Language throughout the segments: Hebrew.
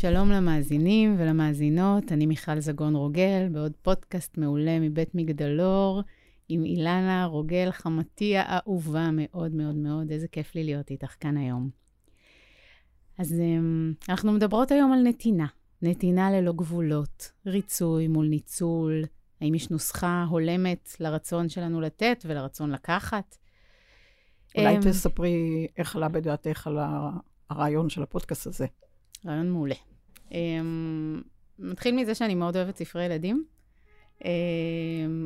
שלום למאזינים ולמאזינות, אני מיכל זגון רוגל, בעוד פודקאסט מעולה מבית מגדלור, עם אילנה רוגל, חמתי האהובה מאוד מאוד מאוד, איזה כיף לי להיות איתך כאן היום. אז אמ, אנחנו מדברות היום על נתינה, נתינה ללא גבולות, ריצוי מול ניצול, האם יש נוסחה הולמת לרצון שלנו לתת ולרצון לקחת? אולי אמ, תספרי איך עלה בדעתך על הרעיון של הפודקאסט הזה. רעיון מעולה. מתחיל מזה שאני מאוד אוהבת ספרי ילדים, um,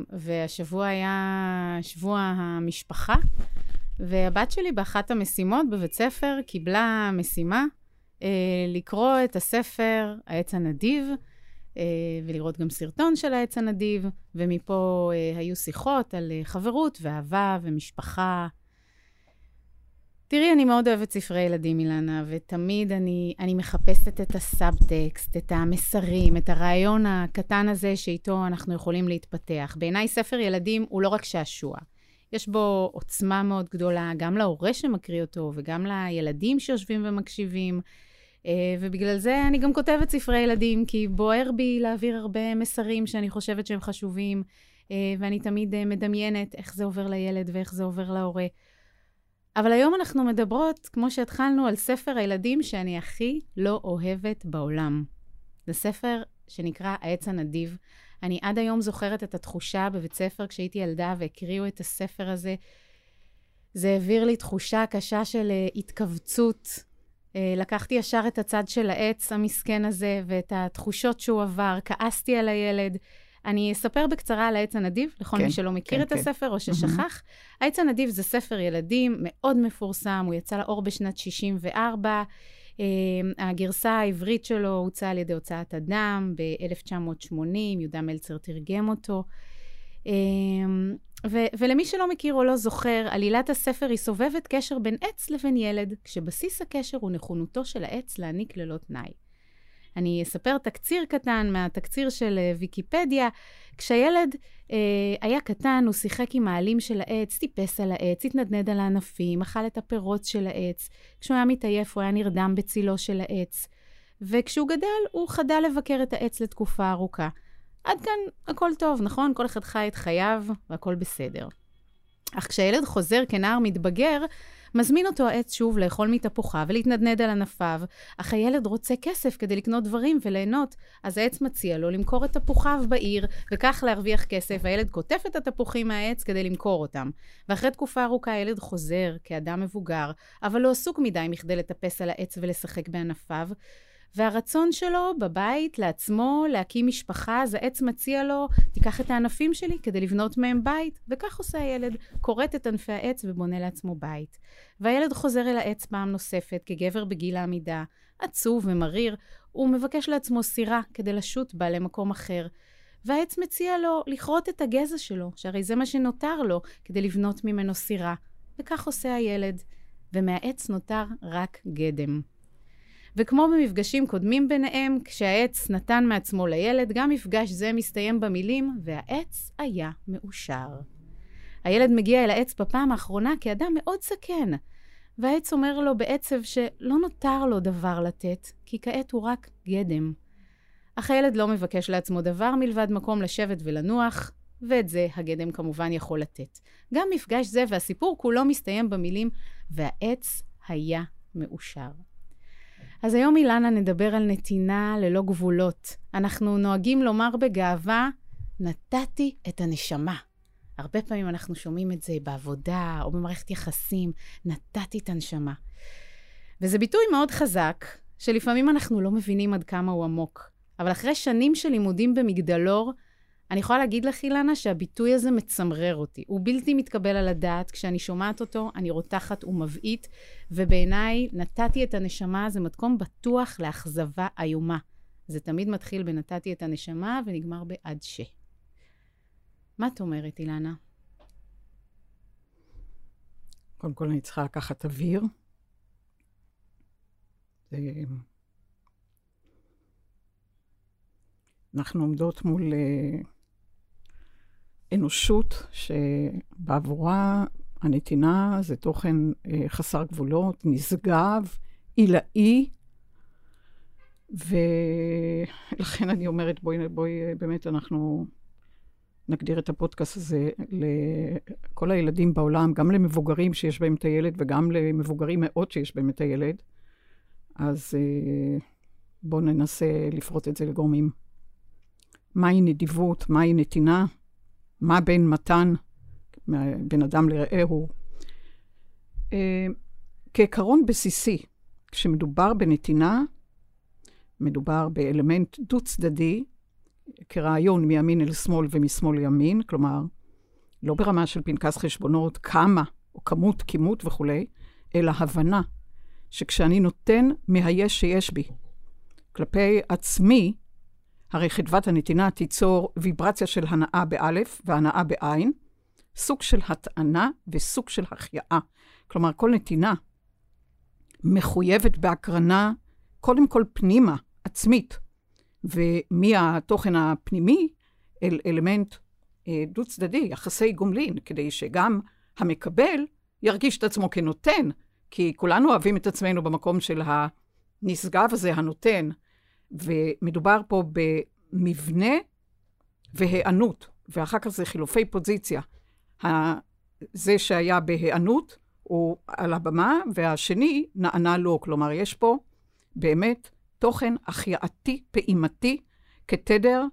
והשבוע היה שבוע המשפחה, והבת שלי באחת המשימות בבית ספר קיבלה משימה uh, לקרוא את הספר העץ הנדיב, uh, ולראות גם סרטון של העץ הנדיב, ומפה uh, היו שיחות על חברות ואהבה ומשפחה. תראי, אני מאוד אוהבת ספרי ילדים, אילנה, ותמיד אני, אני מחפשת את הסאבטקסט, את המסרים, את הרעיון הקטן הזה שאיתו אנחנו יכולים להתפתח. בעיניי ספר ילדים הוא לא רק שעשוע. יש בו עוצמה מאוד גדולה, גם להורה שמקריא אותו וגם לילדים שיושבים ומקשיבים. אה, ובגלל זה אני גם כותבת ספרי ילדים, כי בוער בי להעביר הרבה מסרים שאני חושבת שהם חשובים, אה, ואני תמיד אה, מדמיינת איך זה עובר לילד ואיך זה עובר להורה. אבל היום אנחנו מדברות, כמו שהתחלנו, על ספר הילדים שאני הכי לא אוהבת בעולם. זה ספר שנקרא העץ הנדיב. אני עד היום זוכרת את התחושה בבית ספר כשהייתי ילדה והקריאו את הספר הזה. זה העביר לי תחושה קשה של uh, התכווצות. Uh, לקחתי ישר את הצד של העץ המסכן הזה ואת התחושות שהוא עבר, כעסתי על הילד. אני אספר בקצרה על העץ הנדיב, לכל כן, מי שלא מכיר כן, את כן. הספר או ששכח. Mm-hmm. העץ הנדיב זה ספר ילדים מאוד מפורסם, הוא יצא לאור בשנת 64. Uh, הגרסה העברית שלו הוצאה על ידי הוצאת אדם ב-1980, יהודה מלצר תרגם אותו. Uh, ו- ולמי שלא מכיר או לא זוכר, עלילת הספר היא סובבת קשר בין עץ לבין ילד, כשבסיס הקשר הוא נכונותו של העץ להעניק ללא תנאי. אני אספר תקציר קטן מהתקציר של uh, ויקיפדיה. כשהילד uh, היה קטן, הוא שיחק עם העלים של העץ, טיפס על העץ, התנדנד על הענפים, אכל את הפירות של העץ. כשהוא היה מתעייף, הוא היה נרדם בצילו של העץ. וכשהוא גדל, הוא חדל לבקר את העץ לתקופה ארוכה. עד כאן הכל טוב, נכון? כל אחד חי את חייו והכל בסדר. אך כשהילד חוזר כנער מתבגר, מזמין אותו העץ שוב לאכול מתפוחיו ולהתנדנד על ענפיו, אך הילד רוצה כסף כדי לקנות דברים וליהנות, אז העץ מציע לו למכור את תפוחיו בעיר, וכך להרוויח כסף. הילד קוטף את התפוחים מהעץ כדי למכור אותם. ואחרי תקופה ארוכה הילד חוזר כאדם מבוגר, אבל לא עסוק מדי מכדי לטפס על העץ ולשחק בענפיו. והרצון שלו בבית, לעצמו, להקים משפחה, אז העץ מציע לו, תיקח את הענפים שלי כדי לבנות מהם בית. וכך עושה הילד, כורת את ענפי העץ ובונה לעצמו בית. והילד חוזר אל העץ פעם נוספת, כגבר בגיל העמידה, עצוב ומריר, הוא מבקש לעצמו סירה כדי לשוט בה למקום אחר. והעץ מציע לו לכרות את הגזע שלו, שהרי זה מה שנותר לו, כדי לבנות ממנו סירה. וכך עושה הילד. ומהעץ נותר רק גדם. וכמו במפגשים קודמים ביניהם, כשהעץ נתן מעצמו לילד, גם מפגש זה מסתיים במילים, והעץ היה מאושר. הילד מגיע אל העץ בפעם האחרונה כאדם מאוד סכן, והעץ אומר לו בעצב שלא נותר לו דבר לתת, כי כעת הוא רק גדם. אך הילד לא מבקש לעצמו דבר מלבד מקום לשבת ולנוח, ואת זה הגדם כמובן יכול לתת. גם מפגש זה והסיפור כולו מסתיים במילים, והעץ היה מאושר. אז היום, אילנה, נדבר על נתינה ללא גבולות. אנחנו נוהגים לומר בגאווה, נתתי את הנשמה. הרבה פעמים אנחנו שומעים את זה בעבודה או במערכת יחסים, נתתי את הנשמה. וזה ביטוי מאוד חזק, שלפעמים אנחנו לא מבינים עד כמה הוא עמוק. אבל אחרי שנים של לימודים במגדלור, אני יכולה להגיד לך, אילנה, שהביטוי הזה מצמרר אותי. הוא בלתי מתקבל על הדעת. כשאני שומעת אותו, אני רותחת ומבעית, ובעיניי, נתתי את הנשמה, זה מתכון בטוח לאכזבה איומה. זה תמיד מתחיל בנתתי את הנשמה ונגמר בעד ש. מה את אומרת, אילנה? קודם כל, אני צריכה לקחת אוויר. אנחנו עומדות מול uh, אנושות שבעבורה הנתינה זה תוכן uh, חסר גבולות, נשגב, עילאי, ולכן אני אומרת, בואי, בואי, באמת, אנחנו נגדיר את הפודקאסט הזה לכל הילדים בעולם, גם למבוגרים שיש בהם את הילד וגם למבוגרים מאוד שיש בהם את הילד. אז אה, בואו ננסה לפרוט את זה לגורמים. מהי נדיבות, מהי נתינה, מה בין מתן בין אדם לרעהו. אה, כעיקרון בסיסי, כשמדובר בנתינה, מדובר באלמנט דו-צדדי, כרעיון מימין אל שמאל ומשמאל לימין, כלומר, לא ברמה של פנקס חשבונות, כמה או כמות, כימות וכולי, אלא הבנה שכשאני נותן מהיש שיש בי כלפי עצמי, הרי חדוות הנתינה תיצור ויברציה של הנאה באלף והנאה בעין, סוג של הטענה וסוג של החייאה. כלומר, כל נתינה מחויבת בהקרנה, קודם כל פנימה, עצמית, ומהתוכן הפנימי אל אלמנט אה, דו-צדדי, יחסי גומלין, כדי שגם המקבל ירגיש את עצמו כנותן, כי כולנו אוהבים את עצמנו במקום של הנשגב הזה, הנותן, ומדובר פה במבנה והיענות, ואחר כך זה חילופי פוזיציה. זה שהיה בהיענות הוא על הבמה, והשני נענה לו. כלומר, יש פה באמת תוכן החייאתי, פעימתי, כתדר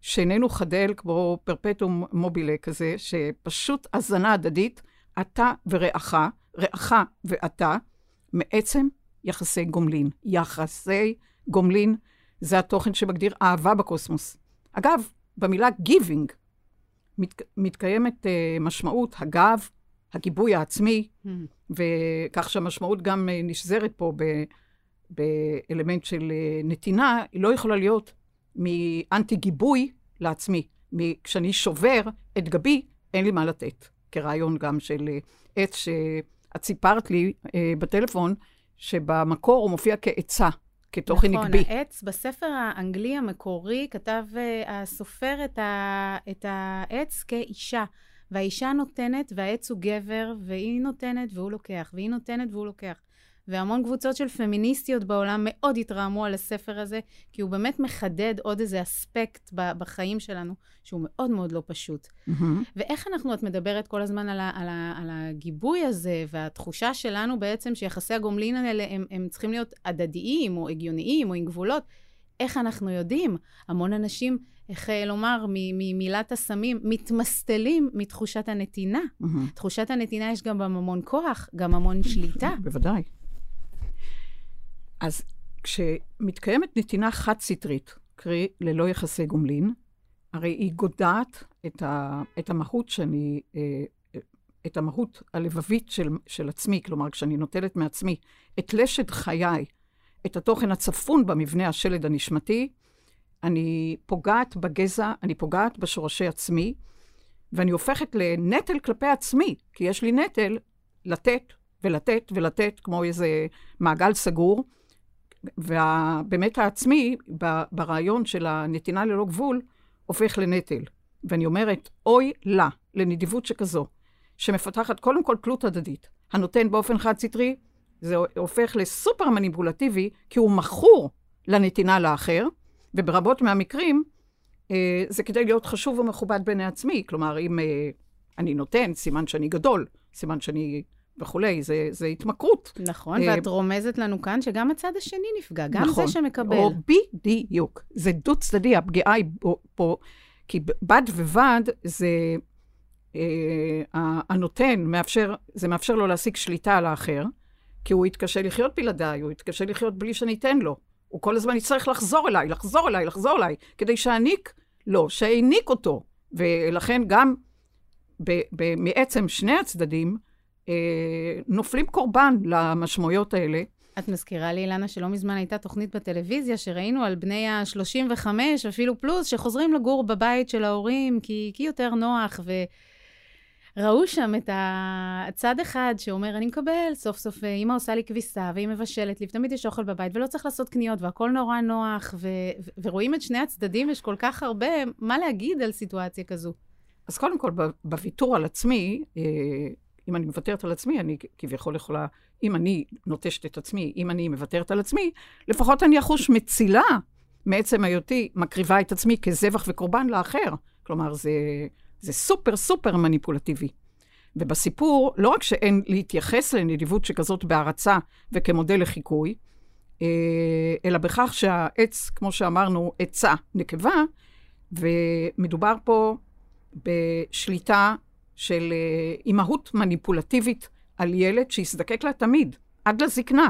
שאיננו חדל, כמו פרפטום מובילה כזה, שפשוט הזנה הדדית, אתה ורעך, רעך ואתה, מעצם יחסי גומלין. יחסי גומלין זה התוכן שמגדיר אהבה בקוסמוס. אגב, במילה giving מת, מתקיימת uh, משמעות הגב, הגיבוי העצמי, mm. וכך שהמשמעות גם uh, נשזרת פה ב, באלמנט של uh, נתינה, היא לא יכולה להיות מאנטי גיבוי לעצמי. כשאני שובר את גבי, אין לי מה לתת. כרעיון גם של עץ שאת סיפרת לי uh, בטלפון, שבמקור הוא מופיע כעצה. כתוכן נכון, נגבי. נכון, העץ, בספר האנגלי המקורי, כתב uh, הסופר את, ה, את העץ כאישה. והאישה נותנת, והעץ הוא גבר, והיא נותנת והוא לוקח, והיא נותנת והוא לוקח. והמון קבוצות של פמיניסטיות בעולם מאוד התרעמו על הספר הזה, כי הוא באמת מחדד עוד איזה אספקט בחיים שלנו, שהוא מאוד מאוד לא פשוט. Mm-hmm. ואיך אנחנו, את מדברת כל הזמן על, ה, על, ה, על הגיבוי הזה, והתחושה שלנו בעצם שיחסי הגומלין האלה הם, הם צריכים להיות הדדיים, או הגיוניים, או עם גבולות. איך אנחנו יודעים? המון אנשים, איך אה, לומר, ממילת הסמים, מתמסטלים מתחושת הנתינה. Mm-hmm. תחושת הנתינה יש גם המון כוח, גם המון שליטה. בוודאי. אז כשמתקיימת נתינה חד-סטרית, קרי ללא יחסי גומלין, הרי היא גודעת את, ה, את המהות שאני, אה, את המהות הלבבית של, של עצמי, כלומר, כשאני נוטלת מעצמי את לשת חיי, את התוכן הצפון במבנה השלד הנשמתי, אני פוגעת בגזע, אני פוגעת בשורשי עצמי, ואני הופכת לנטל כלפי עצמי, כי יש לי נטל לתת ולתת ולתת, כמו איזה מעגל סגור, ובאמת העצמי, ברעיון של הנתינה ללא גבול, הופך לנטל. ואני אומרת, אוי לה, לנדיבות שכזו, שמפתחת קודם כל תלות הדדית. הנותן באופן חד-סטרי, זה הופך לסופר מניפולטיבי, כי הוא מכור לנתינה לאחר, וברבות מהמקרים, אה, זה כדי להיות חשוב ומכובד בעיני עצמי. כלומר, אם אה, אני נותן, סימן שאני גדול, סימן שאני וכולי, זה, זה התמכרות. נכון, uh, ואת רומזת לנו כאן שגם הצד השני נפגע, גם נכון, זה שמקבל. או בדיוק. זה דו-צדדי, הפגיעה היא פה, כי בד ובד זה... uh, הנותן מאפשר, זה מאפשר לו להשיג שליטה על האחר, כי הוא יתקשה לחיות בלעדיי, הוא יתקשה לחיות בלי שאני אתן לו. הוא כל הזמן יצטרך לחזור אליי, לחזור אליי, לחזור אליי, כדי שאעניק לו, שהעניק אותו. ולכן גם ב, ב, מעצם שני הצדדים, אה, נופלים קורבן למשמעויות האלה. את מזכירה לי, אילנה, שלא מזמן הייתה תוכנית בטלוויזיה שראינו על בני ה-35, אפילו פלוס, שחוזרים לגור בבית של ההורים כי, כי יותר נוח, וראו שם את הצד אחד שאומר, אני מקבל, סוף סוף אמא עושה לי כביסה, והיא מבשלת לי, ותמיד יש אוכל בבית, ולא צריך לעשות קניות, והכול נורא נוח, ו- ו- ורואים את שני הצדדים, יש כל כך הרבה מה להגיד על סיטואציה כזו. אז קודם כל, בוויתור על עצמי, אה, אם אני מוותרת על עצמי, אני כביכול יכולה, אם אני נוטשת את עצמי, אם אני מוותרת על עצמי, לפחות אני אחוש מצילה מעצם היותי מקריבה את עצמי כזבח וקורבן לאחר. כלומר, זה, זה סופר סופר מניפולטיבי. ובסיפור, לא רק שאין להתייחס לנדיבות שכזאת בהערצה וכמודל לחיקוי, אה, אלא בכך שהעץ, כמו שאמרנו, עצה נקבה, ומדובר פה בשליטה של אה, אימהות מניפולטיבית על ילד שיזדקק לה תמיד, עד לזקנה.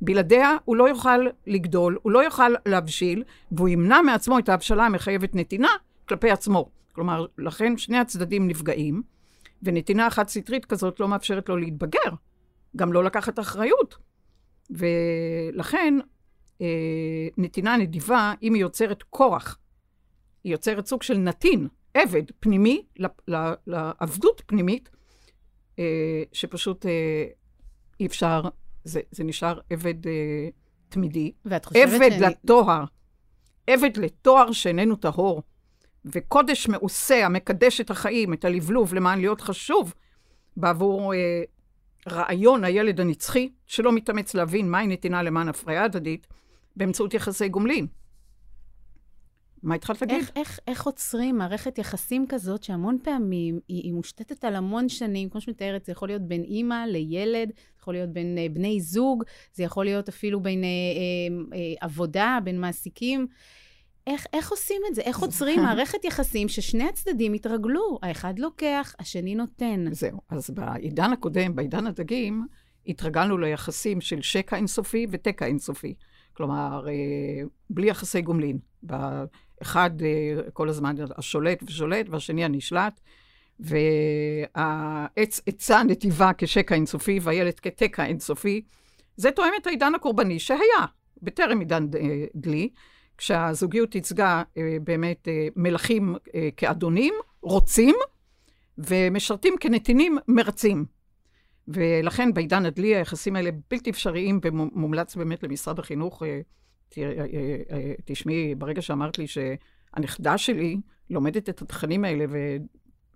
בלעדיה הוא לא יוכל לגדול, הוא לא יוכל להבשיל, והוא ימנע מעצמו את ההבשלה המחייבת נתינה כלפי עצמו. כלומר, לכן שני הצדדים נפגעים, ונתינה אחת סטרית כזאת לא מאפשרת לו להתבגר, גם לא לקחת אחריות. ולכן, אה, נתינה נדיבה, אם היא יוצרת כורח, היא יוצרת סוג של נתין, עבד פנימי, לעבדות פנימית, אה, שפשוט אה, אי אפשר, זה, זה נשאר עבד אה, תמידי. ואת חושבת עבד שאני... לתואר, עבד לתואר שאיננו טהור, וקודש מעושה המקדש את החיים, את הלבלוב, למען להיות חשוב בעבור אה, רעיון הילד הנצחי, שלא מתאמץ להבין מהי נתינה למען הפריה הדדית, באמצעות יחסי גומלין. מה התחלת להגיד? איך, איך, איך עוצרים מערכת יחסים כזאת, שהמון פעמים היא, היא מושתתת על המון שנים, כמו שמתארת, זה יכול להיות בין אימא לילד, זה יכול להיות בין uh, בני זוג, זה יכול להיות אפילו בין uh, uh, uh, עבודה, בין מעסיקים. איך, איך עושים את זה? איך עוצרים מערכת יחסים ששני הצדדים התרגלו? האחד לוקח, השני נותן. זהו. אז בעידן הקודם, בעידן הדגים, התרגלנו ליחסים של שקע אינסופי ותקע אינסופי. כלומר, בלי יחסי גומלין. אחד כל הזמן השולט ושולט, והשני הנשלט. והעץ עצה נתיבה כשקע אינסופי, והילד כתקע אינסופי. זה תואם את העידן הקורבני שהיה, בטרם עידן דלי, כשהזוגיות ייצגה באמת מלכים כאדונים, רוצים, ומשרתים כנתינים מרצים. ולכן בעידן הדלי היחסים האלה בלתי אפשריים, ומומלץ באמת למשרד החינוך. תשמעי, ברגע שאמרת לי שהנכדה שלי לומדת את התכנים האלה,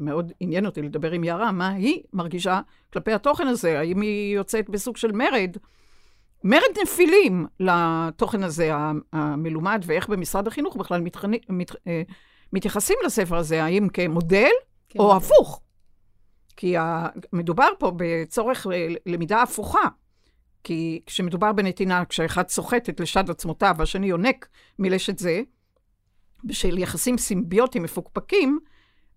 ומאוד עניין אותי לדבר עם יערה, מה היא מרגישה כלפי התוכן הזה? האם היא יוצאת בסוג של מרד? מרד נפילים לתוכן הזה המלומד, ואיך במשרד החינוך בכלל מתחני, מת, מתייחסים לספר הזה, האם כמודל כן. או הפוך. כי מדובר פה בצורך למידה הפוכה. כי כשמדובר בנתינה, כשהאחד סוחט את לשד עצמותיו והשני יונק מלשת זה, בשל יחסים סימביוטיים מפוקפקים,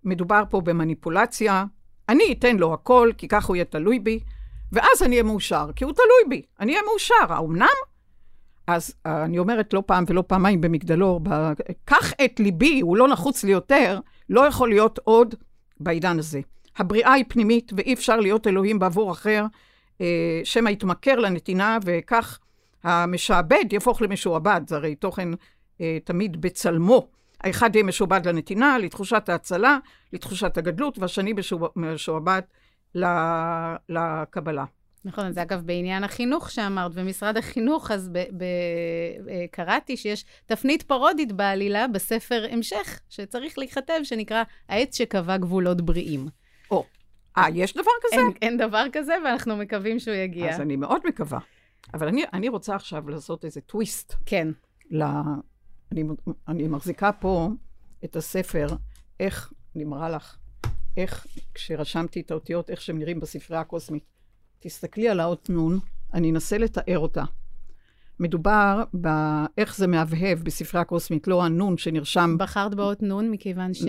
מדובר פה במניפולציה. אני אתן לו הכל, כי כך הוא יהיה תלוי בי, ואז אני אהיה מאושר, כי הוא תלוי בי. אני אהיה מאושר. האומנם? אז אני אומרת לא פעם ולא פעמיים במגדלור, קח את ליבי, הוא לא נחוץ לי יותר, לא יכול להיות עוד בעידן הזה. הבריאה היא פנימית, ואי אפשר להיות אלוהים בעבור אחר, אה, שמא יתמכר לנתינה, וכך המשעבד יהפוך למשועבד. זה הרי תוכן אה, תמיד בצלמו. האחד יהיה משועבד לנתינה, לתחושת ההצלה, לתחושת הגדלות, והשני משועבד לקבלה. נכון, זה אגב בעניין החינוך שאמרת, ומשרד החינוך, אז ב- ב- ב- קראתי שיש תפנית פרודית בעלילה בספר המשך, שצריך להיכתב, שנקרא העץ שקבע גבולות בריאים. או, אה, יש דבר כזה? אין, אין דבר כזה, ואנחנו מקווים שהוא יגיע. אז אני מאוד מקווה. אבל אני, אני רוצה עכשיו לעשות איזה טוויסט. כן. ל... אני, אני מחזיקה פה את הספר, איך, אני מראה לך, איך, כשרשמתי את האותיות, איך שהם נראים בספרייה הקוסמית. תסתכלי על האות נון, אני אנסה לתאר אותה. מדובר באיך זה מהבהב בספרייה הקוסמית, לא הנון שנרשם... בחרת באות נון מכיוון ש...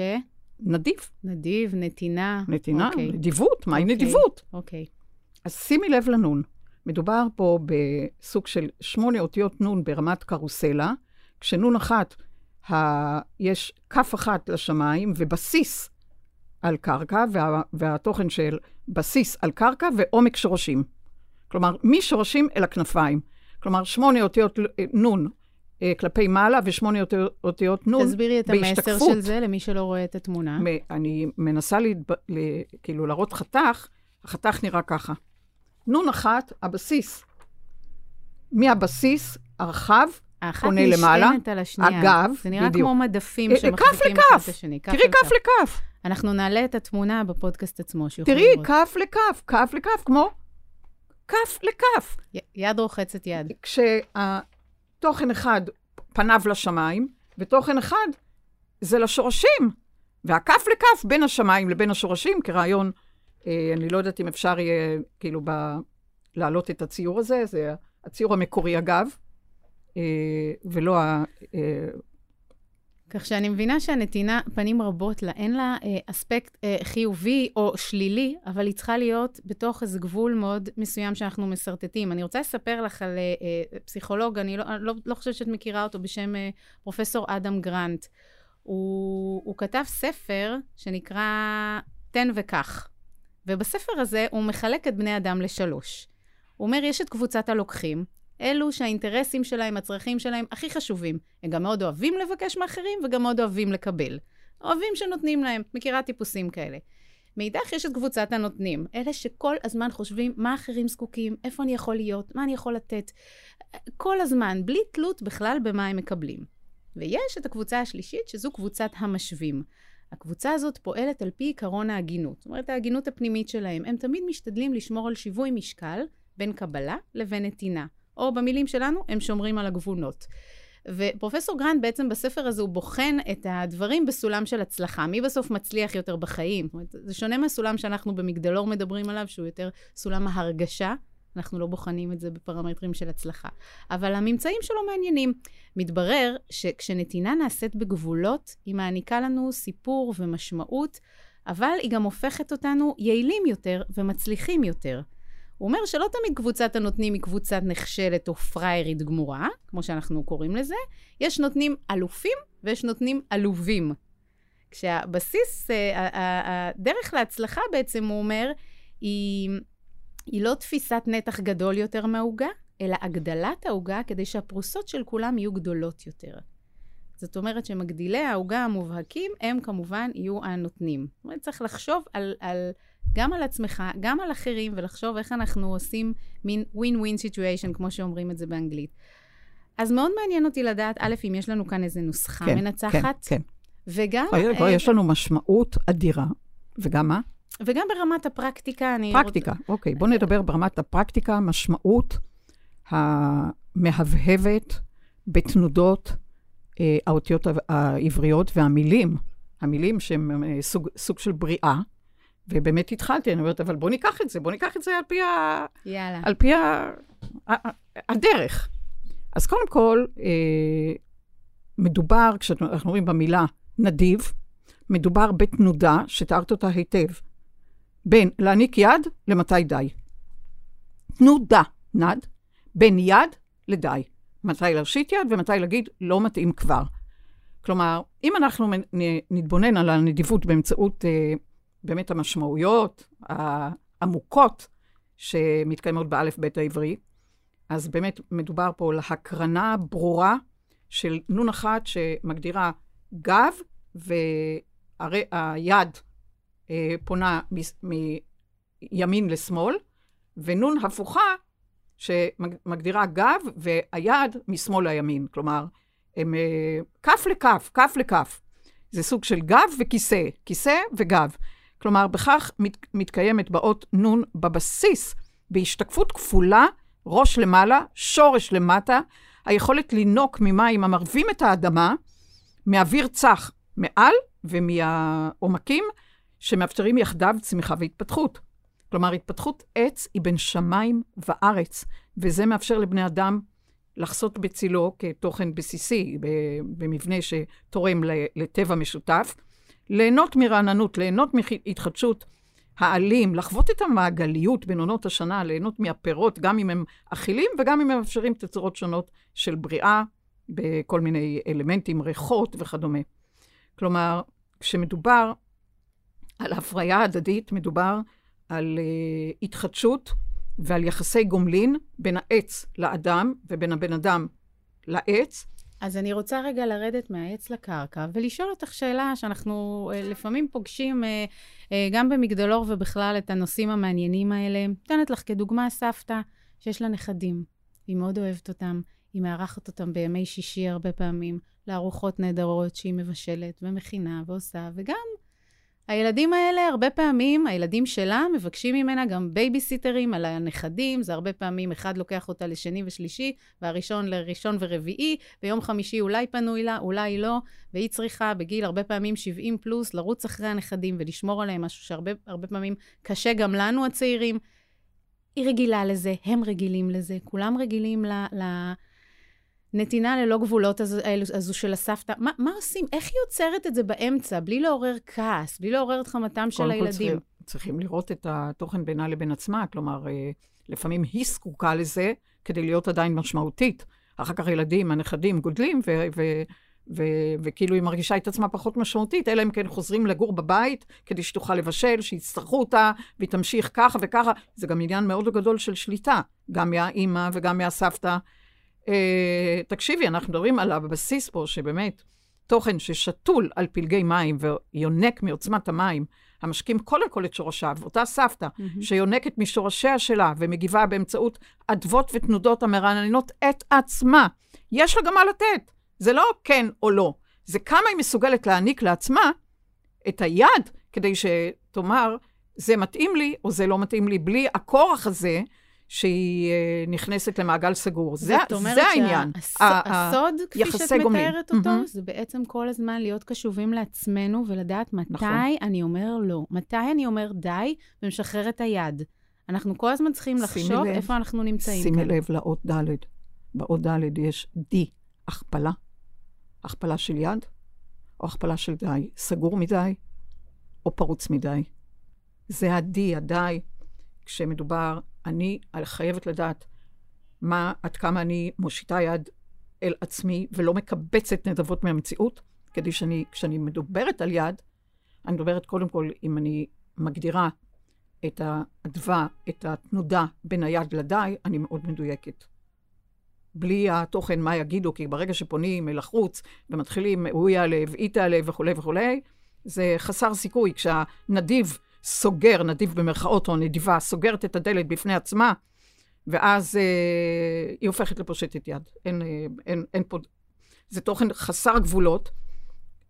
נדיב. נדיב, נתינה. נתינה, okay. אוקיי. נדיבות, מהי okay. אוקיי, נדיבות? אוקיי. Okay. אז שימי לב לנון. מדובר פה בסוג של שמונה אותיות נון ברמת קרוסלה, כשנון אחת, ה... יש כף אחת לשמיים ובסיס על קרקע, וה... והתוכן של בסיס על קרקע ועומק שורשים. כלומר, משורשים אל הכנפיים. כלומר, שמונה אותיות נון אה, כלפי מעלה ושמונה אותיות נון תסבירי את המסר של זה למי שלא רואה את התמונה. אני מנסה להתב... ל... כאילו להראות חתך, החתך נראה ככה. נון אחת, הבסיס. מהבסיס, הרחב, פונה למעלה. האחת נשענת על השנייה. הגב, זה נראה בדיוק. כמו מדפים שמחזיקים אחד את השני. תראי כף לכף. אנחנו נעלה את התמונה בפודקאסט עצמו, שיוכלו תראי, לראות. כף לכף, כף לכף, כמו כף לכף. י- יד רוחצת יד. כשהתוכן אחד פניו לשמיים, ותוכן אחד זה לשורשים. והכף לכף בין השמיים לבין השורשים, כרעיון, אה, אני לא יודעת אם אפשר יהיה, כאילו, ב... להעלות את הציור הזה, זה הציור המקורי אגב, אה, ולא ה... אה, כך שאני מבינה שהנתינה, פנים רבות לה, אין לה אה, אספקט אה, חיובי או שלילי, אבל היא צריכה להיות בתוך איזה גבול מאוד מסוים שאנחנו משרטטים. אני רוצה לספר לך על אה, אה, פסיכולוג, אני לא, לא, לא חושבת שאת מכירה אותו, בשם אה, פרופסור אדם גרנט. הוא, הוא כתב ספר שנקרא תן וקח, ובספר הזה הוא מחלק את בני אדם לשלוש. הוא אומר, יש את קבוצת הלוקחים, אלו שהאינטרסים שלהם, הצרכים שלהם הכי חשובים. הם גם מאוד אוהבים לבקש מאחרים וגם מאוד אוהבים לקבל. אוהבים שנותנים להם, מכירה טיפוסים כאלה. מאידך יש את קבוצת הנותנים, אלה שכל הזמן חושבים מה אחרים זקוקים, איפה אני יכול להיות, מה אני יכול לתת. כל הזמן, בלי תלות בכלל במה הם מקבלים. ויש את הקבוצה השלישית, שזו קבוצת המשווים. הקבוצה הזאת פועלת על פי עקרון ההגינות, זאת אומרת, ההגינות הפנימית שלהם. הם תמיד משתדלים לשמור על שיווי משקל בין קבלה לבין נתינה. או במילים שלנו, הם שומרים על הגבולות. ופרופסור גרנט בעצם בספר הזה הוא בוחן את הדברים בסולם של הצלחה. מי בסוף מצליח יותר בחיים? זאת אומרת, זה שונה מהסולם שאנחנו במגדלור מדברים עליו, שהוא יותר סולם ההרגשה. אנחנו לא בוחנים את זה בפרמטרים של הצלחה. אבל הממצאים שלו מעניינים. מתברר שכשנתינה נעשית בגבולות, היא מעניקה לנו סיפור ומשמעות, אבל היא גם הופכת אותנו יעילים יותר ומצליחים יותר. הוא אומר שלא תמיד קבוצת הנותנים היא קבוצת נחשלת או פראיירית גמורה, כמו שאנחנו קוראים לזה, יש נותנים אלופים ויש נותנים עלובים. כשהבסיס, אה, הדרך להצלחה בעצם, הוא אומר, היא, היא לא תפיסת נתח גדול יותר מהעוגה, אלא הגדלת העוגה כדי שהפרוסות של כולם יהיו גדולות יותר. זאת אומרת שמגדילי העוגה המובהקים הם כמובן יהיו הנותנים. זאת אומרת, צריך לחשוב על, על, גם על עצמך, גם על אחרים, ולחשוב איך אנחנו עושים מין win-win situation, כמו שאומרים את זה באנגלית. אז מאוד מעניין אותי לדעת, א', אם יש לנו כאן איזו נוסחה כן, מנצחת, כן, וגם, כן. אה, יש לנו משמעות אדירה. וגם מה? וגם ברמת הפרקטיקה, אני... פרקטיקה, אוקיי. בואו נדבר ברמת הפרקטיקה, משמעות המהבהבת בתנודות אה, האותיות העבריות והמילים, המילים שהן אה, סוג, סוג של בריאה, ובאמת התחלתי, אני אומרת, אבל בואו ניקח את זה, בואו ניקח את זה על פי, ה, יאללה. על פי ה, הדרך. אז קודם כל, אה, מדובר, כשאנחנו רואים במילה נדיב, מדובר בתנודה שתיארת אותה היטב, בין להעניק יד למתי די. תנודה, נד, בין יד לדי. מתי להושיט יד ומתי להגיד לא מתאים כבר. כלומר, אם אנחנו נתבונן על הנדיבות באמצעות אה, באמת המשמעויות העמוקות שמתקיימות באלף בית העברי, אז באמת מדובר פה על הקרנה ברורה של נון אחת שמגדירה גב, והיד אה, פונה מימין לשמאל, ונון הפוכה שמגדירה גב, והיד משמאל לימין. כלומר, הם אה, כף לכף, כף לכף. זה סוג של גב וכיסא, כיסא וגב. כלומר, בכך מת, מתקיימת באות נון בבסיס, בהשתקפות כפולה, ראש למעלה, שורש למטה, היכולת לינוק ממים המרבים את האדמה, מאוויר צח מעל ומהעומקים שמאפשרים יחדיו צמיחה והתפתחות. כלומר, התפתחות עץ היא בין שמיים וארץ, וזה מאפשר לבני אדם לחסות בצילו כתוכן בסיסי, במבנה שתורם לטבע משותף, ליהנות מרעננות, ליהנות מהתחדשות העלים, לחוות את המעגליות בין עונות השנה, ליהנות מהפירות, גם אם הם אכילים וגם אם הם מאפשרים תצורות שונות של בריאה בכל מיני אלמנטים, ריחות וכדומה. כלומר, כשמדובר על הפריה הדדית, מדובר על uh, התחדשות ועל יחסי גומלין בין העץ לאדם ובין הבן אדם לעץ. אז אני רוצה רגע לרדת מהעץ לקרקע ולשאול אותך שאלה שאנחנו uh, לפעמים פוגשים uh, אה, גם במגדלור ובכלל את הנושאים המעניינים האלה. נותנת לך כדוגמה סבתא שיש לה נכדים, היא מאוד אוהבת אותם, היא מארחת אותם בימי שישי הרבה פעמים, לארוחות נהדרות שהיא מבשלת ומכינה ועושה, וגם הילדים האלה, הרבה פעמים, הילדים שלה מבקשים ממנה גם בייביסיטרים על הנכדים, זה הרבה פעמים אחד לוקח אותה לשני ושלישי, והראשון לראשון ורביעי, ביום חמישי אולי פנוי לה, אולי לא, והיא צריכה בגיל הרבה פעמים 70 פלוס לרוץ אחרי הנכדים ולשמור עליהם, משהו שהרבה פעמים קשה גם לנו הצעירים. היא רגילה לזה, הם רגילים לזה, כולם רגילים ל... ל נתינה ללא גבולות הזו, הזו של הסבתא, מה, מה עושים? איך היא עוצרת את זה באמצע, בלי לעורר כעס, בלי לעורר את חמתם של הילדים? קודם כל צריכים לראות את התוכן בינה לבין עצמה, כלומר, אה, לפעמים היא זקוקה לזה כדי להיות עדיין משמעותית. אחר כך הילדים, הנכדים, גודלים, ו- ו- ו- וכאילו היא מרגישה את עצמה פחות משמעותית, אלא אם כן חוזרים לגור בבית כדי שתוכל לבשל, שיצטרכו אותה, והיא תמשיך ככה וככה. זה גם עניין מאוד גדול של שליטה, גם מהאימא וגם מהסבתא. אה, תקשיבי, אנחנו מדברים על הבסיס פה, שבאמת, תוכן ששתול על פלגי מים ויונק מעוצמת המים, המשקים קודם כל את שורשיו, אותה סבתא mm-hmm. שיונקת משורשיה שלה ומגיבה באמצעות אדוות ותנודות המרעננות את עצמה, יש לה גם מה לתת. זה לא כן או לא, זה כמה היא מסוגלת להעניק לעצמה את היד כדי שתאמר, זה מתאים לי או זה לא מתאים לי, בלי הכורח הזה שהיא uh, נכנסת למעגל סגור. זה, זה העניין. זאת אומרת שהסוד, כפי שאת מתארת אותו, mm-hmm. זה בעצם כל הזמן להיות קשובים לעצמנו ולדעת מתי נכון. אני אומר לא, מתי אני אומר די ומשחרר את היד. אנחנו כל הזמן צריכים לחשוב לב, איפה אנחנו נמצאים שימי כאן. לב לאות ד'. באות ד' יש די, הכפלה. הכפלה של יד, או הכפלה של די. סגור מדי, או פרוץ מדי. זה הדי, הדי, כשמדובר אני חייבת לדעת מה, עד כמה אני מושיטה יד אל עצמי ולא מקבצת נדבות מהמציאות, כדי שאני, כשאני מדוברת על יד, אני מדברת קודם כל, אם אני מגדירה את האדווה, את התנודה בין היד לדי, אני מאוד מדויקת. בלי התוכן מה יגידו, כי ברגע שפונים אל החוץ ומתחילים, הוא יעלה והיא תעלה וכולי וכולי, זה חסר סיכוי. כשהנדיב סוגר, נדיב במרכאות או נדיבה, סוגרת את הדלת בפני עצמה, ואז אה, היא הופכת לפושטת יד. אין, אה, אין, אין פה... זה תוכן חסר גבולות,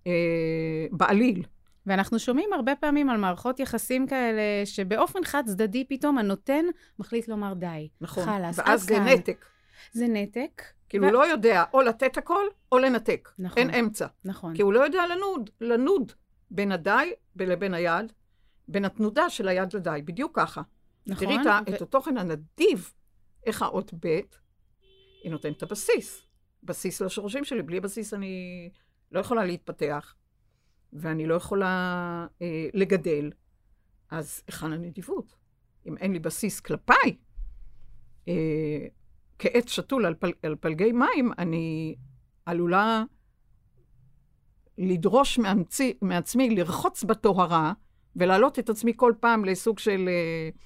אה, בעליל. ואנחנו שומעים הרבה פעמים על מערכות יחסים כאלה, שבאופן חד צדדי פתאום הנותן מחליט לומר די. נכון. חלאס, ואז זה כאן. נתק. זה נתק. כאילו, ו... הוא לא יודע או לתת הכל, או לנתק. נכון. אין אמצע. נכון. כי הוא לא יודע לנוד, לנוד בין הדי לבין היד, בין התנודה של היד לדי, בדיוק ככה. נכון. תראי ו... את התוכן הנדיב, איך האות ב', היא נותנת את הבסיס. בסיס לשורשים שלי. בלי בסיס אני לא יכולה להתפתח, ואני לא יכולה אה, לגדל. אז היכן הנדיבות? אם אין לי בסיס כלפיי, אה, כעץ שתול על, פל, על פלגי מים, אני עלולה לדרוש מעצמי, מעצמי לרחוץ בטהרה, ולהעלות את עצמי כל פעם לסוג של uh,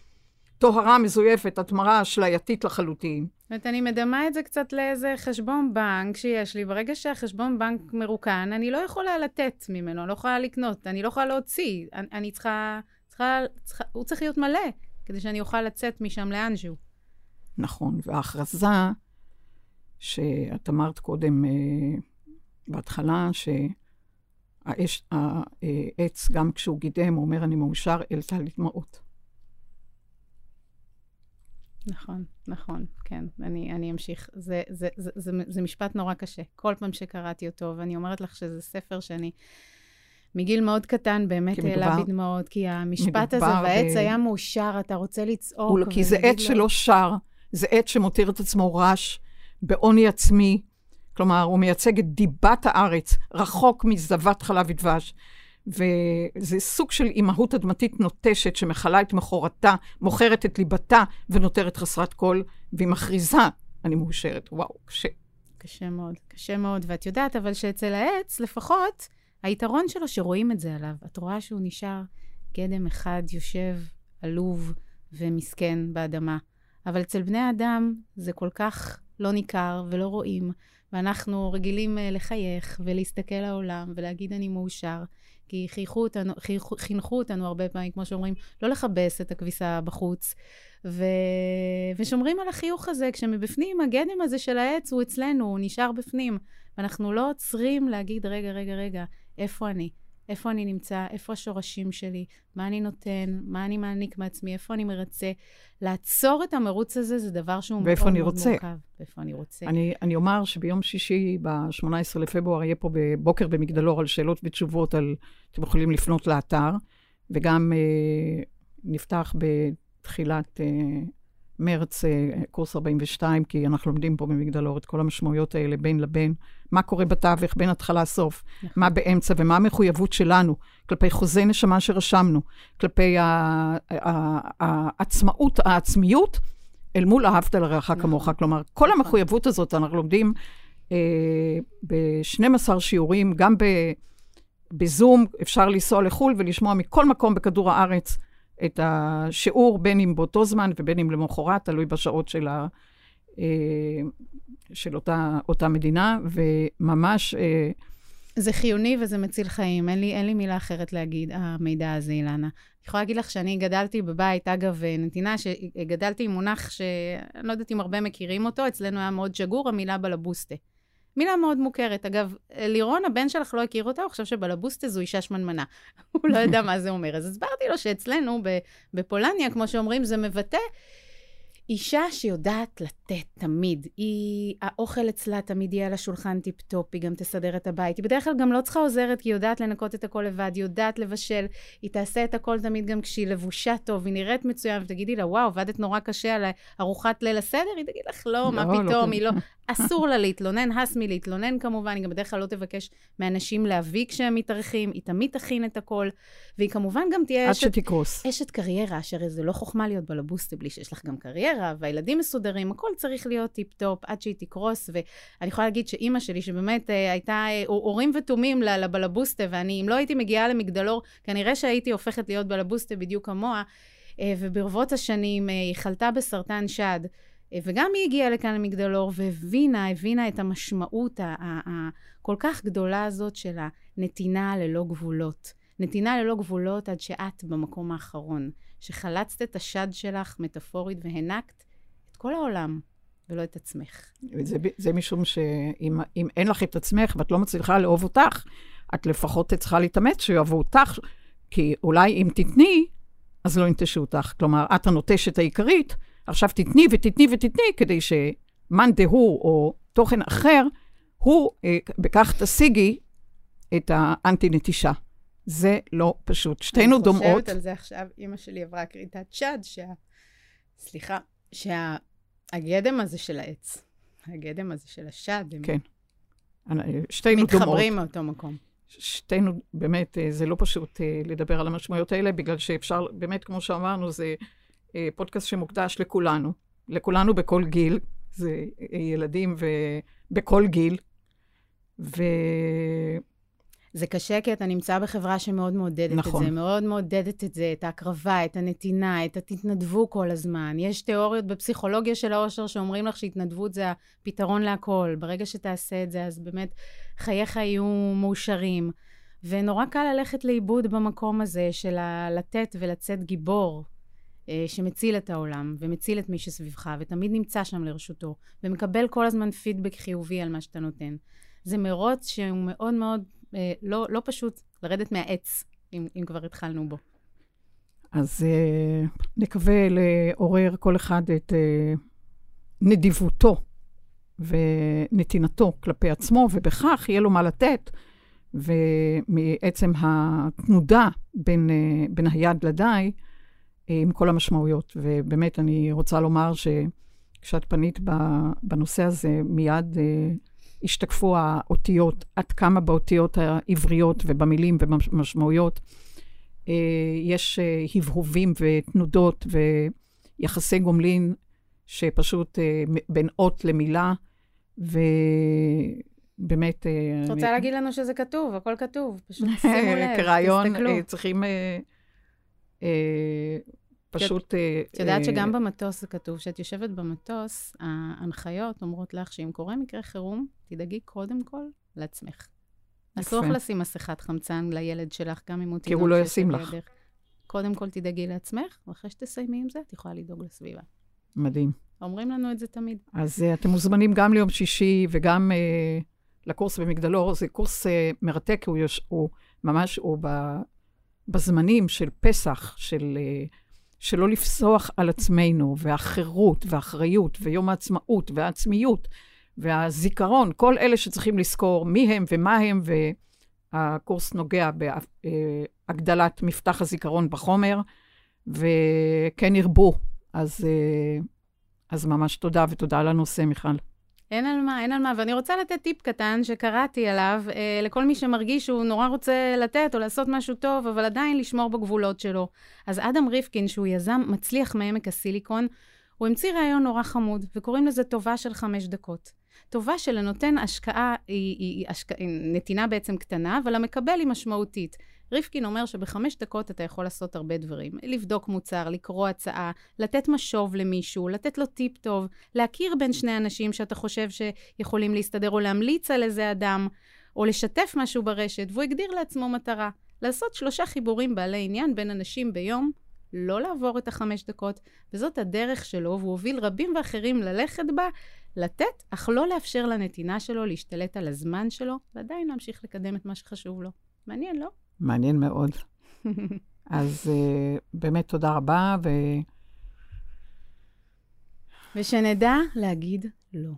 טהרה מזויפת, התמרה אשלייתית לחלוטין. זאת אומרת, אני מדמה את זה קצת לאיזה חשבון בנק שיש לי. ברגע שהחשבון בנק מרוקן, אני לא יכולה לתת ממנו, אני לא יכולה לקנות, אני לא יכולה להוציא. אני, אני צריכה, צריכה, צריכה, הוא צריך להיות מלא, כדי שאני אוכל לצאת משם לאנשהו. נכון, וההכרזה שאת אמרת קודם, uh, בהתחלה, ש... האש, העץ, גם כשהוא גידם, הוא אומר, אני מאושר, העלתה לי דמעות. נכון, נכון, כן, אני, אני אמשיך. זה, זה, זה, זה, זה משפט נורא קשה. כל פעם שקראתי אותו, ואני אומרת לך שזה ספר שאני... מגיל מאוד קטן באמת העלה בי דמעות, כי המשפט הזה, והעץ ב... היה מאושר, אתה רוצה לצעוק. כי זה עץ לו... שלא שר, זה עץ שמותיר את עצמו רש, בעוני עצמי, כלומר, הוא מייצג את דיבת הארץ, רחוק מזבת חלב ודבש. וזה סוג של אימהות אדמתית נוטשת שמכלה את מכורתה, מוכרת את ליבתה ונותרת חסרת כל, והיא מכריזה, אני מאושרת. וואו, קשה. קשה מאוד, קשה מאוד. ואת יודעת, אבל שאצל העץ, לפחות, היתרון שלו שרואים את זה עליו. את רואה שהוא נשאר גדם אחד יושב, עלוב ומסכן באדמה. אבל אצל בני האדם זה כל כך לא ניכר ולא רואים, ואנחנו רגילים אה, לחייך ולהסתכל לעולם ולהגיד אני מאושר, כי חייכו אותנו, חייכו, חינכו אותנו הרבה פעמים, כמו שאומרים, לא לכבס את הכביסה בחוץ, ו... ושומרים על החיוך הזה, כשמבפנים הגדם הזה של העץ הוא אצלנו, הוא נשאר בפנים, ואנחנו לא עוצרים להגיד, רגע, רגע, רגע, איפה אני? איפה אני נמצא, איפה השורשים שלי, מה אני נותן, מה אני מעניק מעצמי, איפה אני מרצה. לעצור את המרוץ הזה זה דבר שהוא מאוד מאוד רוצה. מורכב. ואיפה אני רוצה. אני, אני אומר שביום שישי, ב-18 לפברואר, יהיה פה בבוקר במגדלור על שאלות ותשובות, על, אתם יכולים לפנות לאתר, וגם אה, נפתח בתחילת... אה, מרץ, אה, קורס 42, כי אנחנו לומדים פה במגדלור את כל המשמעויות האלה בין לבין, מה קורה בתווך, בין התחלה לסוף, נכון. מה באמצע ומה המחויבות שלנו כלפי חוזי נשמה שרשמנו, כלפי העצמאות, העצמיות, אל מול אהבת לרעך נכון. כמוך. כלומר, כל נכון. המחויבות הזאת, אנחנו לומדים אה, ב-12 שיעורים, גם. בזום, אפשר לנסוע לחו"ל ולשמוע מכל מקום בכדור הארץ את השיעור, בין אם באותו זמן ובין אם למחרת, תלוי בשעות של, ה, אה, של אותה, אותה מדינה, וממש... אה, זה חיוני וזה מציל חיים, אין לי, אין לי מילה אחרת להגיד, המידע הזה, אילנה. אני יכולה להגיד לך שאני גדלתי בבית, אגב, נתינה, שגדלתי עם מונח שאני לא יודעת אם הרבה מכירים אותו, אצלנו היה מאוד שגור, המילה בלבוסטה. מילה מאוד מוכרת. אגב, לירון, הבן שלך לא הכיר אותה, הוא חושב שבלבוסטה זו אישה שמנמנה. הוא לא יודע מה זה אומר. אז הסברתי לו שאצלנו, בפולניה, כמו שאומרים, זה מבטא אישה שיודעת לתת תמיד. היא, האוכל אצלה תמיד יהיה על השולחן טיפ-טופ, היא גם תסדר את הבית. היא בדרך כלל גם לא צריכה עוזרת, כי היא יודעת לנקות את הכל לבד, היא יודעת לבשל, היא תעשה את הכל תמיד גם כשהיא לבושה טוב, היא נראית מצוין, ותגידי לה, וואו, עבדת נורא קשה על ארוחת ליל הסדר? היא תגיד לך, לא, לא מה לא פתאום, לא. היא לא... אסור לה להתלונן, הס מלהתלונן כמובן, היא גם בדרך כלל לא תבקש מאנשים להביא כשהם מתארחים, היא תמיד תכין את הכל, והיא כמובן גם תהיה אשת... עד שתקרוס. אשת קריירה, אשר זה לא חוכמה להיות בלבוסטה בלי שיש לך גם קריירה, והילדים מסודרים, הכל צריך להיות טיפ-טופ עד שהיא תקרוס, ואני יכולה להגיד שאימא שלי, שבאמת אה, הייתה אה, ותומים לבלבוסטה, ואני, אם לא הייתי מגיעה למגדלור, כנראה שהייתי הופכת להיות בלבוסטה בדיוק כמוה, אה, וברבות השנים היא חלתה בסרטן שד. וגם היא הגיעה לכאן למגדלור והבינה, הבינה את המשמעות הכל כך גדולה הזאת של הנתינה ללא גבולות. נתינה ללא גבולות עד שאת במקום האחרון, שחלצת את השד שלך מטאפורית והנקת את כל העולם, ולא את עצמך. זה, זה משום שאם אין לך את עצמך ואת לא מצליחה לאהוב אותך, את לפחות צריכה להתאמץ שיאהבו אותך, כי אולי אם תתני, אז לא ינטשו אותך. כלומר, את הנוטשת העיקרית, עכשיו תתני ותתני ותתני, כדי שמאן דהוא או תוכן אחר, הוא, אה, בכך תשיגי את האנטי-נטישה. זה לא פשוט. שתינו דומעות. אני חושבת על זה עכשיו, אימא שלי עברה כריתת שד, שה... סליחה, שהגדם הזה של העץ, הגדם הזה של השד, הם... כן. שתינו דומעות. מתחברים מאותו מקום. שתינו, באמת, אה, זה לא פשוט אה, לדבר על המשמעויות האלה, בגלל שאפשר, באמת, כמו שאמרנו, זה אה, פודקאסט שמוקדש לכולנו, לכולנו בכל גיל, זה ילדים ובכל גיל. ו... זה קשה כי אתה נמצא בחברה שמאוד מעודדת נכון. את זה, מאוד מעודדת את זה, את ההקרבה, את הנתינה, את התתנדבו כל הזמן. יש תיאוריות בפסיכולוגיה של האושר שאומרים לך שהתנדבות זה הפתרון להכל. ברגע שתעשה את זה, אז באמת חייך יהיו מאושרים. ונורא קל ללכת לאיבוד במקום הזה של לתת ולצאת גיבור, אה, שמציל את העולם ומציל את מי שסביבך, ותמיד נמצא שם לרשותו, ומקבל כל הזמן פידבק חיובי על מה שאתה נותן. זה מרוץ שהוא מאוד מאוד אה, לא, לא פשוט לרדת מהעץ, אם, אם כבר התחלנו בו. אז אה, נקווה לעורר כל אחד את אה, נדיבותו ונתינתו כלפי עצמו, ובכך יהיה לו מה לתת. ומעצם התנודה בין, אה, בין היד לדי, עם כל המשמעויות. ובאמת, אני רוצה לומר שכשאת פנית בנושא הזה, מיד uh, השתקפו האותיות, עד כמה באותיות העבריות ובמילים ובמשמעויות. uh, יש uh, הבהובים ותנודות ויחסי גומלין שפשוט uh, בין אות למילה, ובאמת... את רוצה אני... להגיד לנו שזה כתוב, הכל כתוב, פשוט שימו לב, כרעיון, צריכים... אה, פשוט... את יודעת אה, שגם במטוס זה כתוב, כשאת יושבת במטוס, ההנחיות אומרות לך שאם קורה מקרה חירום, תדאגי קודם כל לעצמך. אסור לך לשים מסכת חמצן לילד שלך, גם אם הוא תינוק. כי הוא לא ישים לך. קודם כל תדאגי לעצמך, ואחרי שתסיימי עם זה, את יכולה לדאוג לסביבה. מדהים. אומרים לנו את זה תמיד. אז uh, אתם מוזמנים גם ליום שישי וגם uh, לקורס במגדלור. זה קורס אה, מרתק, הוא, יש, הוא ממש, הוא ב, בזמנים של פסח, של... אה, שלא לפסוח על עצמנו, והחירות, והאחריות, ויום העצמאות, והעצמיות, והזיכרון, כל אלה שצריכים לזכור מי הם ומה הם, והקורס נוגע בהגדלת מפתח הזיכרון בחומר, וכן ירבו. אז, אה, אז ממש תודה, ותודה על הנושא, מיכל. אין על מה, אין על מה. ואני רוצה לתת טיפ קטן שקראתי עליו אה, לכל מי שמרגיש שהוא נורא רוצה לתת או לעשות משהו טוב, אבל עדיין לשמור בגבולות שלו. אז אדם ריפקין, שהוא יזם מצליח מעמק הסיליקון, הוא המציא רעיון נורא חמוד, וקוראים לזה טובה של חמש דקות. טובה של הנותן השקעה היא, היא, היא השק... נתינה בעצם קטנה, אבל המקבל היא משמעותית. ריפקין אומר שבחמש דקות אתה יכול לעשות הרבה דברים. לבדוק מוצר, לקרוא הצעה, לתת משוב למישהו, לתת לו טיפ טוב, להכיר בין שני אנשים שאתה חושב שיכולים להסתדר, או להמליץ על איזה אדם, או לשתף משהו ברשת, והוא הגדיר לעצמו מטרה. לעשות שלושה חיבורים בעלי עניין בין אנשים ביום, לא לעבור את החמש דקות, וזאת הדרך שלו, והוא הוביל רבים ואחרים ללכת בה, לתת, אך לא לאפשר לנתינה שלו להשתלט על הזמן שלו, ועדיין להמשיך לקדם את מה שחשוב לו. מעניין, לא? מעניין מאוד. אז uh, באמת תודה רבה, ו... ושנדע להגיד לא.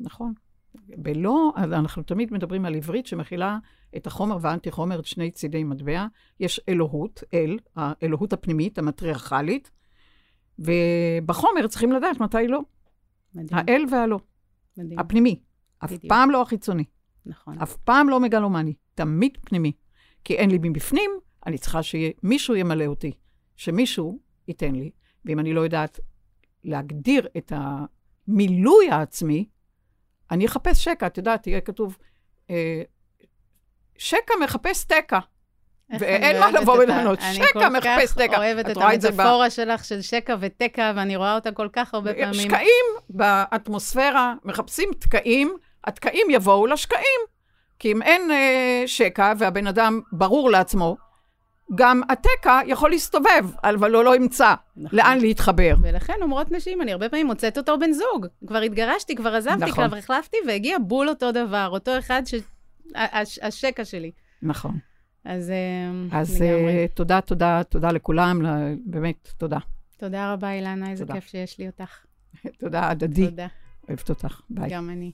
נכון. בלא, אנחנו תמיד מדברים על עברית שמכילה את החומר והאנטי-חומר, את שני צידי מטבע. יש אלוהות, אל, האלוהות הפנימית, המטריארכלית, ובחומר צריכים לדעת מתי לא. מדהים. האל והלא. מדהים. הפנימי. בדיוק. אף פעם לא החיצוני. נכון. אף פעם לא מגלומני, תמיד פנימי. כי אין לי מבפנים, אני צריכה שמישהו ימלא אותי, שמישהו ייתן לי. ואם אני לא יודעת להגדיר את המילוי העצמי, אני אחפש שקע. את יודעת, יהיה כתוב, אה, שקע מחפש תקע. ואין מה לבוא ולענות, שקע מחפש תקע. אני כל כך אוהבת את המטאפורה שלך של שקע ותקע, ואני רואה אותה כל כך הרבה פעמים. שקעים באטמוספירה, מחפשים תקעים, התקעים יבואו לשקעים. כי אם אין אה, שקע והבן אדם ברור לעצמו, גם התקע יכול להסתובב, אבל לא, לא ימצא נכון. לאן להתחבר. ולכן אומרות נשים, אני הרבה פעמים מוצאת אותו בן זוג. כבר התגרשתי, כבר עזבתי, נכון. כבר החלפתי, והגיע בול אותו דבר, אותו אחד, ש... הש... השקע שלי. נכון. אז, אה, אז לגמרי. אז תודה, תודה, תודה לכולם, באמת, תודה. תודה רבה, אילנה, איזה תודה. כיף שיש לי אותך. תודה, הדדי. תודה. אוהבת אותך, ביי. גם אני.